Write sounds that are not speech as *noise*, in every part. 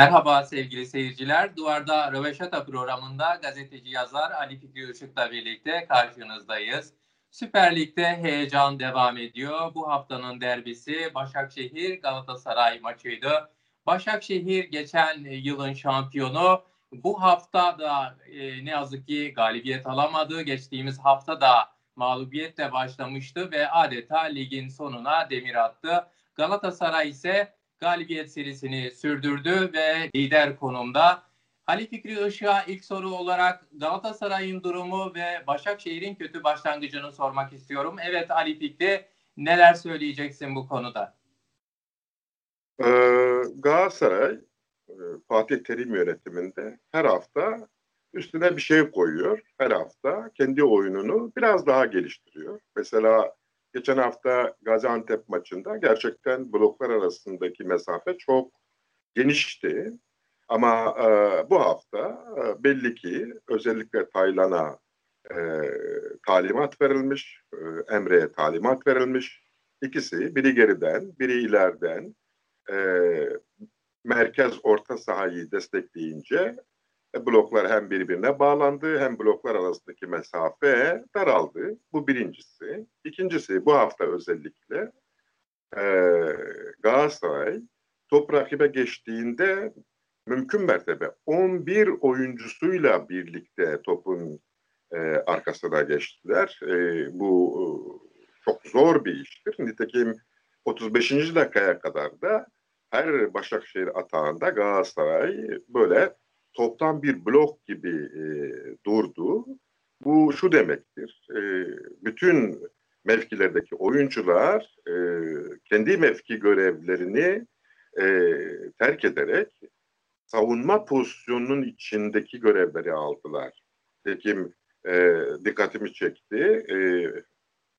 Merhaba sevgili seyirciler. Duvarda Röveşata programında gazeteci yazar Ali Fikri Işık'la birlikte karşınızdayız. Süper Lig'de heyecan devam ediyor. Bu haftanın derbisi Başakşehir Galatasaray maçıydı. Başakşehir geçen yılın şampiyonu. Bu hafta da e, ne yazık ki galibiyet alamadı. Geçtiğimiz hafta da mağlubiyetle başlamıştı ve adeta ligin sonuna demir attı. Galatasaray ise galibiyet serisini sürdürdü ve lider konumda. Ali Fikri Işık'a ilk soru olarak Galatasaray'ın durumu ve Başakşehir'in kötü başlangıcını sormak istiyorum. Evet Ali Fikri neler söyleyeceksin bu konuda? Ee, Galatasaray e, Fatih Terim yönetiminde her hafta üstüne bir şey koyuyor. Her hafta kendi oyununu biraz daha geliştiriyor. Mesela geçen hafta Gaziantep maçında gerçekten bloklar arasındaki mesafe çok genişti. Ama e, bu hafta e, belli ki özellikle Taylan'a e, talimat verilmiş, e, Emre'ye talimat verilmiş. İkisi biri geriden, biri ileriden e, merkez orta sahayı destekleyince bloklar hem birbirine bağlandı hem bloklar arasındaki mesafe daraldı. Bu birincisi. İkincisi bu hafta özellikle e, Galatasaray top rakibe geçtiğinde mümkün mertebe 11 oyuncusuyla birlikte topun e, arkasına geçtiler. E, bu e, çok zor bir iştir. Nitekim 35. dakikaya kadar da her Başakşehir atağında Galatasaray böyle toptan bir blok gibi e, durdu. Bu şu demektir. E, bütün mevkilerdeki oyuncular e, kendi mevki görevlerini e, terk ederek savunma pozisyonunun içindeki görevleri aldılar. Tekim e, dikkatimi çekti. E,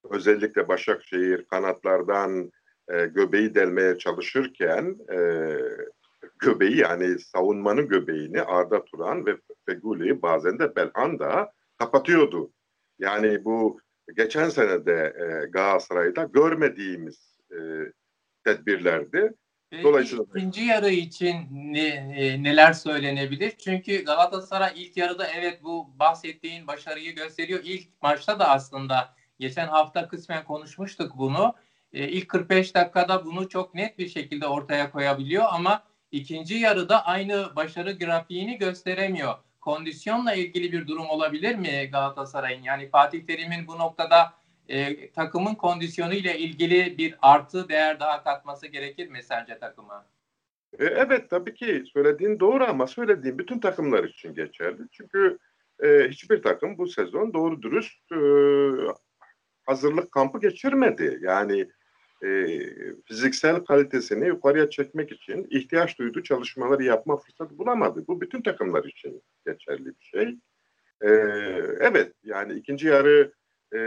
özellikle Başakşehir kanatlardan e, göbeği delmeye çalışırken e, göbeği yani savunmanın göbeğini Arda Turan ve Feguli bazen de Belhanda kapatıyordu. Yani bu geçen sene de e, Galatasaray'da görmediğimiz e, tedbirlerdi. Dolayısıyla ikinci yarı için ne, e, neler söylenebilir? Çünkü Galatasaray ilk yarıda evet bu bahsettiğin başarıyı gösteriyor. İlk maçta da aslında geçen hafta kısmen konuşmuştuk bunu. E, ilk 45 dakikada bunu çok net bir şekilde ortaya koyabiliyor ama ikinci yarıda aynı başarı grafiğini gösteremiyor. Kondisyonla ilgili bir durum olabilir mi Galatasaray'ın? Yani Fatih Terim'in bu noktada e, takımın kondisyonu ile ilgili bir artı değer daha katması gerekir mi sence takıma? E, evet tabii ki söylediğin doğru ama söylediğin bütün takımlar için geçerli. Çünkü e, hiçbir takım bu sezon doğru dürüst e, hazırlık kampı geçirmedi. Yani e, fiziksel kalitesini yukarıya çekmek için ihtiyaç duyduğu çalışmaları yapma fırsatı bulamadı. Bu bütün takımlar için geçerli bir şey. E, evet yani ikinci yarı e,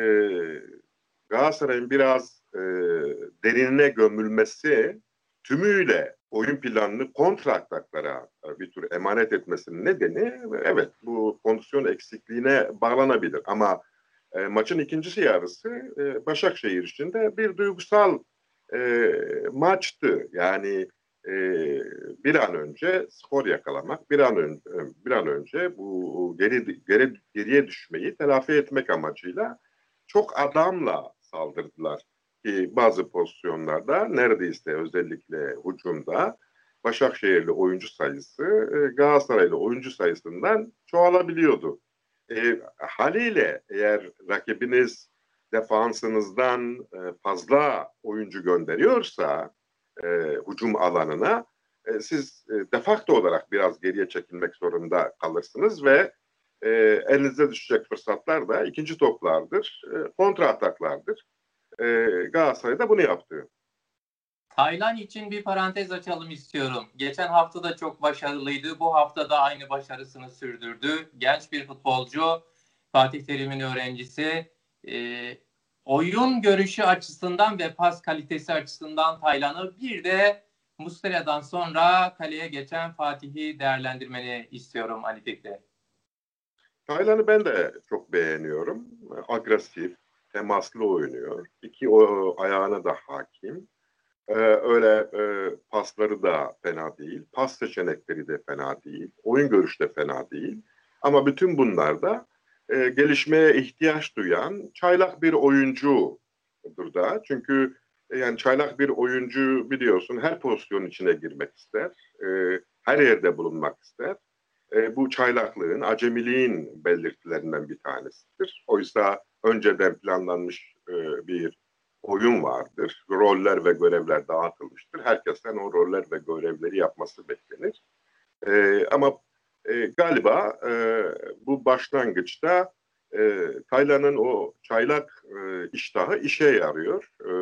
Galatasaray'ın biraz e, derinine gömülmesi tümüyle oyun planını kontra ataklara bir tür emanet etmesinin nedeni evet bu kondisyon eksikliğine bağlanabilir ama e, maçın ikincisi yarısı e, Başakşehir için de bir duygusal e, maçtı. Yani e, bir an önce skor yakalamak, bir an önce bir an önce bu geri, geri geriye düşmeyi telafi etmek amacıyla çok adamla saldırdılar ki bazı pozisyonlarda neredeyse özellikle hücumda Başakşehirli oyuncu sayısı e, Galatasaraylı oyuncu sayısından çoğalabiliyordu. E, haliyle eğer rakibiniz defansınızdan e, fazla oyuncu gönderiyorsa e, hücum alanına e, siz e, defakto olarak biraz geriye çekilmek zorunda kalırsınız ve e, elinize düşecek fırsatlar da ikinci toplardır, e, kontra ataklardır. E, Galatasaray da bunu yaptı. Taylan için bir parantez açalım istiyorum. Geçen hafta da çok başarılıydı. Bu hafta da aynı başarısını sürdürdü. Genç bir futbolcu, Fatih Terim'in öğrencisi. E, oyun görüşü açısından ve pas kalitesi açısından Taylan'ı bir de Muslera'dan sonra kaleye geçen Fatih'i değerlendirmeni istiyorum Ali Fikri. Taylan'ı ben de çok beğeniyorum. Agresif, temaslı oynuyor. İki o ayağına da hakim. Ee, öyle e, pasları da fena değil. Pas seçenekleri de fena değil. Oyun görüşü de fena değil. Ama bütün bunlarda e, gelişmeye ihtiyaç duyan çaylak bir oyuncudur da. Çünkü e, yani çaylak bir oyuncu biliyorsun her pozisyon içine girmek ister. E, her yerde bulunmak ister. E, bu çaylaklığın, acemiliğin belirtilerinden bir tanesidir. Oysa önceden planlanmış e, bir oyun vardır. Roller ve görevler dağıtılmıştır. Herkesten o roller ve görevleri yapması beklenir. E, ama e, galiba e, bu başlangıçta e, Taylan'ın o çaylak e, iştahı işe yarıyor e,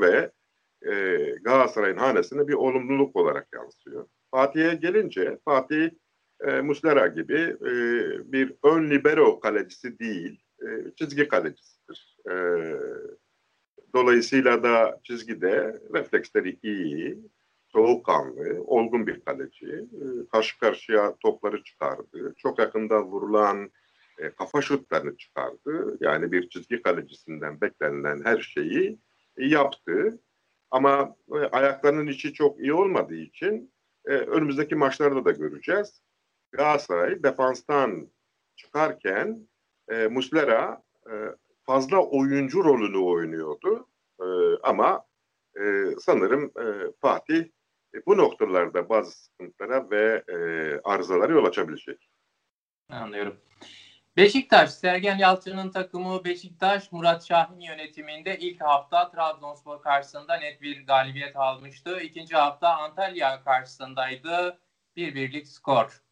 ve e, Galatasaray'ın hanesine bir olumluluk olarak yansıyor. Fatih'e gelince Fatih e, Muslera gibi e, bir ön libero kalecisi değil, e, çizgi kalecisidir. E, dolayısıyla da çizgide refleksleri iyi, soğukkanlı, olgun bir kaleci. E, karşı karşıya topları çıkardı. Çok yakında vurulan e, kafa şutlarını çıkardı. Yani bir çizgi kalecisinden beklenilen her şeyi yaptı. Ama e, ayaklarının içi çok iyi olmadığı için e, önümüzdeki maçlarda da göreceğiz. Galatasaray defanstan çıkarken Muslera fazla oyuncu rolünü oynuyordu. E, ama e, sanırım e, Fatih e, bu noktalarda bazı sıkıntılara ve e, arızalara yol açabilecek. Anlıyorum. Beşiktaş, Sergen Yalçın'ın takımı Beşiktaş, Murat Şahin yönetiminde ilk hafta Trabzonspor karşısında net bir galibiyet almıştı. İkinci hafta Antalya karşısındaydı. Bir birlik skor.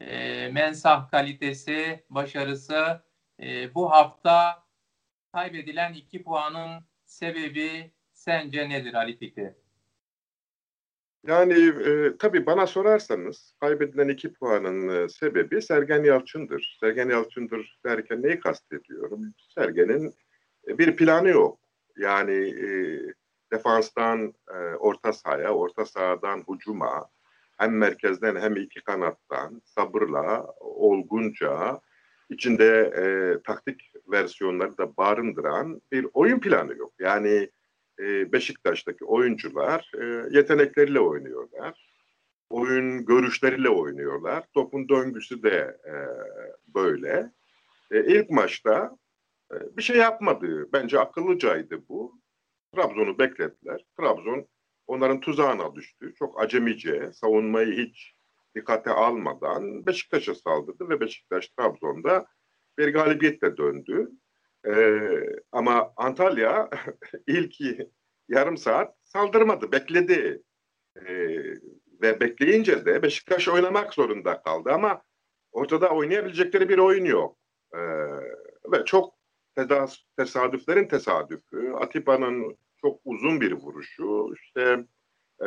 E, mensah kalitesi, başarısı e, bu hafta kaybedilen iki puanın sebebi sence nedir Ali Fikri? Yani e, tabii bana sorarsanız kaybedilen iki puanın e, sebebi Sergen Yalçın'dır. Sergen Yalçın'dır derken neyi kastediyorum? Sergen'in e, bir planı yok. Yani e, defanstan e, orta sahaya, orta sahadan hucuma, hem merkezden hem iki kanattan sabırla, olgunca, içinde e, taktik versiyonları da barındıran bir oyun planı yok. Yani e, Beşiktaş'taki oyuncular e, yetenekleriyle oynuyorlar. Oyun görüşleriyle oynuyorlar. Topun döngüsü de e, böyle. E, ilk maçta e, bir şey yapmadı. Bence akıllıcaydı bu. Trabzon'u beklediler. Trabzon onların tuzağına düştü. Çok acemice, savunmayı hiç dikkate almadan Beşiktaş'a saldırdı ve Beşiktaş Trabzon'da bir galibiyetle döndü. Ee, ama Antalya *laughs* ilk yarım saat saldırmadı, bekledi. Ee, ve bekleyince de Beşiktaş oynamak zorunda kaldı ama ortada oynayabilecekleri bir oyun yok. Ee, ve çok tesadüflerin tesadüfü, Atipa'nın çok uzun bir vuruşu, işte e,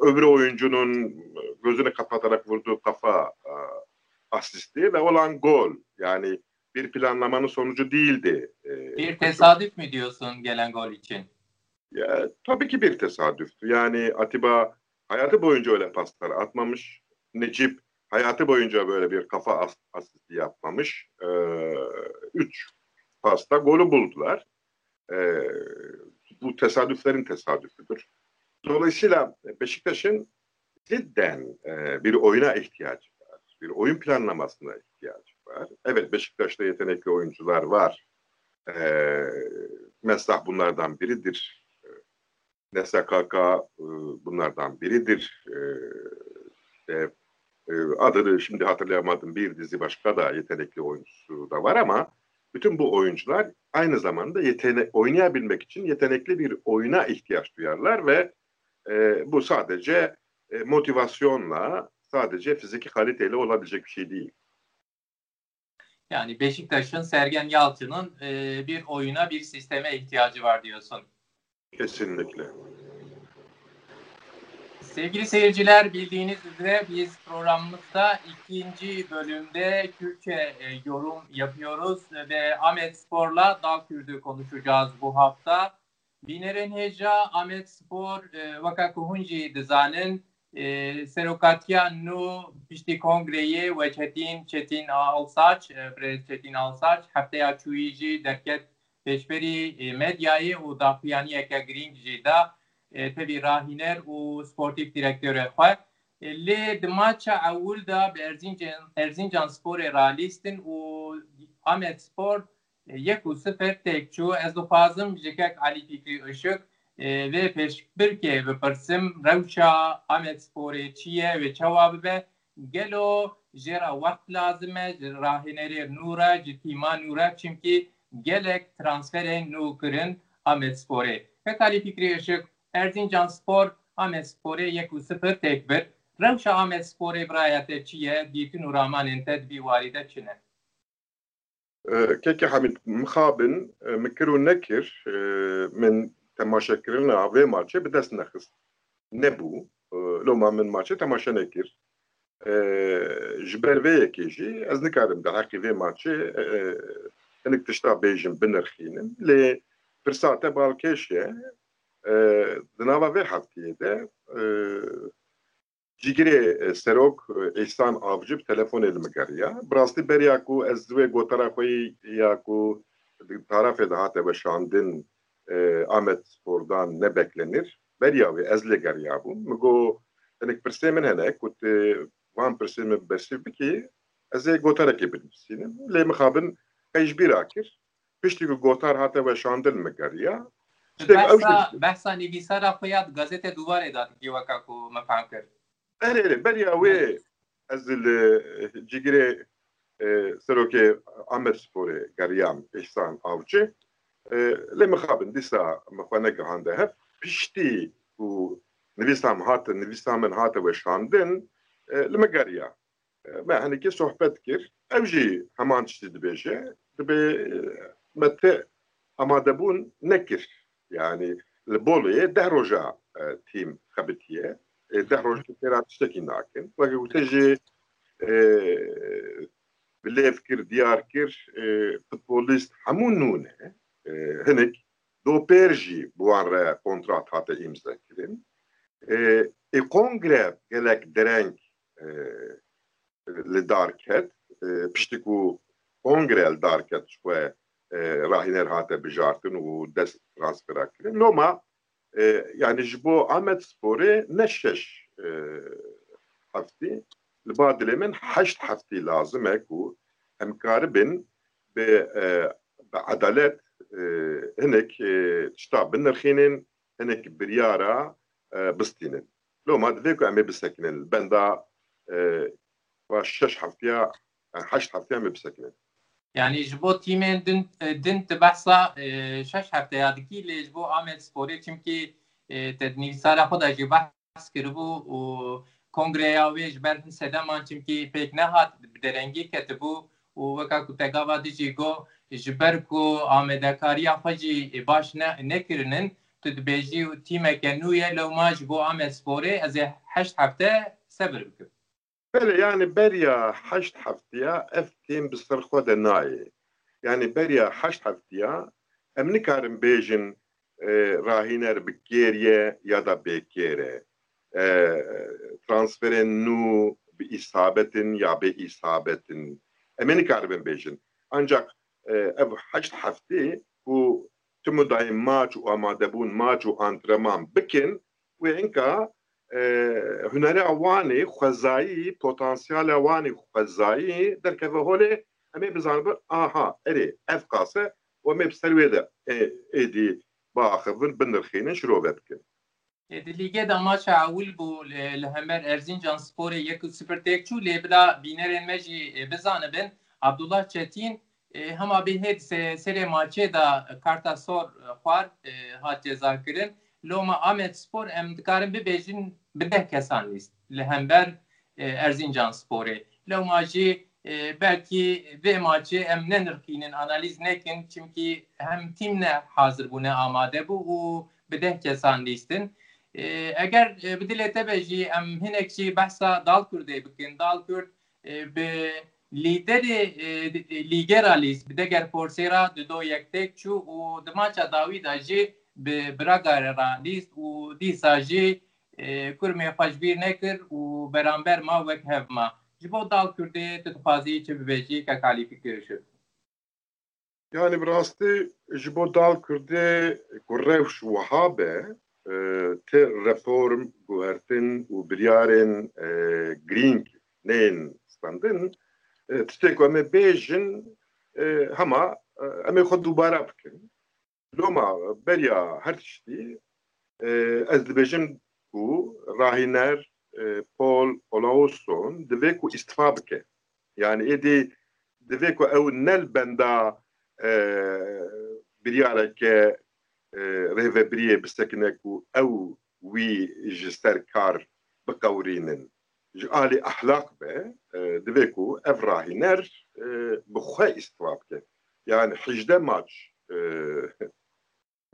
öbür oyuncunun gözünü kapatarak vurduğu kafa e, asisti ve olan gol. Yani bir planlamanın sonucu değildi. E, bir tesadüf mü diyorsun gelen gol için? Ya, tabii ki bir tesadüftü. Yani Atiba hayatı boyunca öyle paslar atmamış. Necip hayatı boyunca böyle bir kafa as asisti yapmamış. Ee, üç pasta golü buldular. Ee, bu tesadüflerin tesadüfüdür. Dolayısıyla Beşiktaş'ın cidden e, bir oyuna ihtiyacı var. Bir oyun planlamasına ihtiyacı var. Evet Beşiktaş'ta yetenekli oyuncular var. E, Meslah bunlardan biridir. E, Kaka e, bunlardan biridir. E, e, adını şimdi hatırlayamadım bir dizi başka da yetenekli oyuncusu da var ama bütün bu oyuncular aynı zamanda yetene oynayabilmek için yetenekli bir oyuna ihtiyaç duyarlar ve e, bu sadece e, motivasyonla, sadece fiziki kaliteyle olabilecek bir şey değil. Yani Beşiktaş'ın Sergen Yalçın'ın e, bir oyuna, bir sisteme ihtiyacı var diyorsun. Kesinlikle. Sevgili seyirciler bildiğiniz üzere biz programımızda ikinci bölümde Kürtçe e, yorum yapıyoruz ve Ahmet Spor'la Dal Kürdü konuşacağız bu hafta. Bineren heja Ahmet Spor e, vaka kuhunji dizanin e, serokatya nu pişti kongreye ve Çetin Çetin Alsaç, e, Prez Çetin Alsaç haftaya çuyici derket peşberi e, medyayı u dafiyani eke gringi da e, tevi rahiner u sportif direktörü xwe. Li dimaça awul da Erzincan, Erzincan Spor realistin u Ahmet Spor e, Yakutsk Petekçu Ezdopazım Jikek Ali Fikri Işık e, ve Peşbirke ve Pırsım Revşa Ahmet Spore Çiye ve Çevabı ve Gelo Jera Vakt lazime Rahineri Nura Citima Nura çünkü gelek transfere nukirin Ahmet Spore. Ve Ali Fikri Işık Erzincan Spor Ahmet Spore Yeku 0 Tekbir Revşa Ahmet Spore Brayate Çiye Dikin Uraman'ın tedbivali de Çin'e. كيكي حميد مخابن مكرو نكر من تماشاكرنا في ماتش بدست نخس نبو لو ما من ماتش تماشا نكر جبر في كيجي از نكارم ده حقي في ماتش انك تشتا بيجن بنرخينم لي برساته بالكيشيا دناوا في حفتي ده Digre serok Ehsan Avcı telefonê li me geriya. Bi rastî beriya ku ez divê gotara xwe ya ku tarafê de hate veşandin Ahmet Fordan nebeklenir. Beriya wê ez lê geriya bûm. Me got hinek pirsê min hene ku tu van pirsê min bersîv bikî ez ê gotarekê binivîsînim. Lê mixabin qejbîra kir. Piştî ku gotar hate veşandin me geriya. Behsa nevîsara xwe ya gazetê duwarê da dî weka ku me fehm kir. Ehle berya wê ez li cigirê serokê Ahmet Sporê geriyam İhsan Avcı lê mixabin dîsa me xwe negihande hev piştî û nivîsam hatin nivîsa min hate weşandin li me geriya me henekî sohbet kir ev jî heman tiştî dibêje dibe me te amadebûn nekir yani li Bolu'ya deh roja tîm xebitiye deh roj têra tiştekî nakin wekî wî te jî bilêv kir diyar kir futbolîst hemû nû ne hinek dopêr jî bi wan re kontrat hate îmzekirin ê kongre gelek dereng li darket piştî ku kongre li darket ji xwe rahîner hate bijartin û dest transfera kirin loma yani ji bo Ahmet Sporê ne şeş heftî li ba dilê min heşt heftî lazim e ku em karibin bi bi edalet hinek tişta binirxînin hinek biryara bistînin loma divê ku em ê bisekinin benda şeş heftiya heşt heftiya me bisekinin Yani ji bo tîmên din din ti behsa şeş hefteyâ dikî lê ji bo Ahmet Sporê çimkî te nivîsara xwe da jî behs kiribû û kongreya wê ji ber sedeman çimkî pêk nehat bi derengî ketibû û weka Bele yani berya heşt heftaya ev têm bi ser xwe de nayê. Yani berya heşt heftaya em nikarin bêjin rahîner bi kêriye ya da bêkêre. Transferên nû bi îsabetin ya bê îsabetin. Em ê nikaribin bêjin. Ancak ev heşt heftê ku tümü daim maç û amadebûn maç û antrenman bikin ve inka hunera wanê xwezayî potansiyala wanê xwezayî derkeve holê em ê bizanin aha erê ev qase we me bi ser wê de êdî baxivin binirxînin şirove bikin de maça ewil bû li Erzincan Sporê yek û sıfır tek çû lê bila bînerên me jî bizanibin Abdullah Çetin hema bê hêd serê maçê da karta sor xwar hat ceza kirin Loma Ahmet Spor em dikarin bibêjin bi deh kesan lîst li hember Erzincan Sporê. Loma jî belkî vê maçê em nenirxînin analîz nekin çimkî hem tîm ne hazir bûne amade bû û bi deh kesan lîstin. Eger bi dilê te be jî em hinek jî behsa dal Kurdê bikin. Dal Kurd bi لیدری لیگرا لیست بده گر پورسیرا دو دو یک تک چو و bira gareranîst û dîsa jî kurmê xweş nekir û beramber ma wek hevma. Ji bo dal Kurdê tu dixwazî çi bibêjî ke kalîfî. Yani bir rastî ji bo dal Kurdê ku rewş wiha be tê reform, guhertin û biryarên grîng neyên standin tiştek em ê bêjin hema em ê xwe dubara bikin loma beriya her tiştî ez dibêjim ku rahîner Paul Olaoson divê ku îstifa bike yani êdî divê ku ew nelbenda biryareke rêveberiyê bistekine ku ew wî ji ser kar biqewrînin ji alî ehlaq be divê ku ev rahîner bi xwe îstifa bike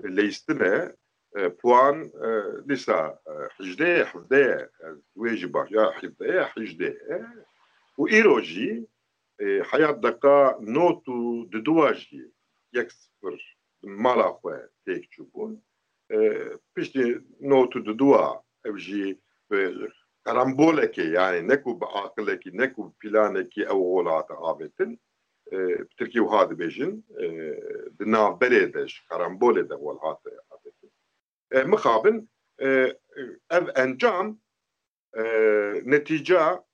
yani hijde maç lêstine puan dîsa hijdeyê hevdeyê wê jî baş ya hevdeyê hijdeyê û îro jî hayat deka not û diduwa jî yek sıfır mala xwe têk çûbûn piştî not û diduwa ev jî karambolekê yani neku bi aqilekî neku planekî ew holata avêtin Tirkiye wiha dibêjin di navberê de ji karambolê de wal hate avêtin mixabin ev encam netîca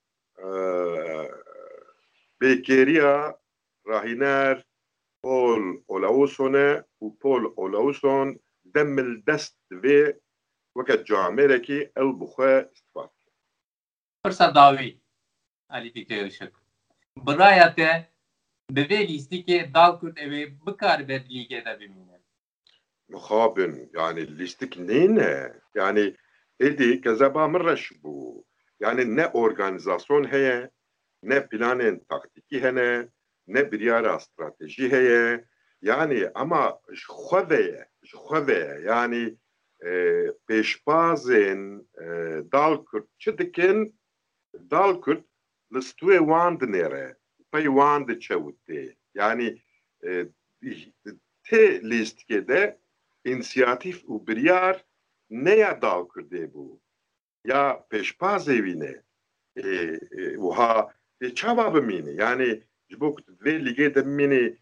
bêkêriya rahîner Paul Olauson'e û Paul Olauson Kurd ew ê bikaribe dilîgê de bimîne. Mixabin yani lîstik neyne? Yani êdî kezeba min reş bû. Yani ne organizasyon heye, ne planên taktikî hene, ne biryara stratejî heye. Yani ama ji xwe ve ye, ji xwe ve ye. Yani e, pêşbazên e, dal Kurd çi dikin? Dal Kurd li stûyê wan pey wan diçewitê. Yani e, tê lîstikê de inisiyatif û biryar neya dal Kurdê bû. Ya pêşbazê wî ne. Wiha çawa bimîne. Yani ji bo ku divê lîgê de bimîne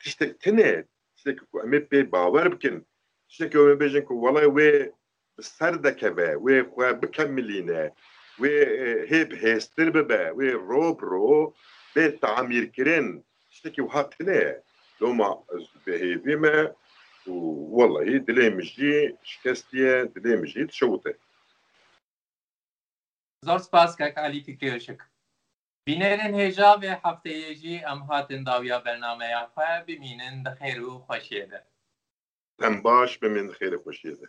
tiştek tune tiştekî ku em ê pê bawer bikin tiştekî em ê bêjin ku welay wê bi ser dekeve wê xwe bikemilîne wê hêb hêstir bibe wê rob ro ez bihêvî me û wellahî dilê min jî şikestiye dilê min jî dişewite Zor spas kak Alî Fikre Işık. Bînerên hêja ve hefteyê jî em hatin dawiya bernameya xwe bimînin di xêr û xweşiyê de. em baş bi min xêrê xweşiyê de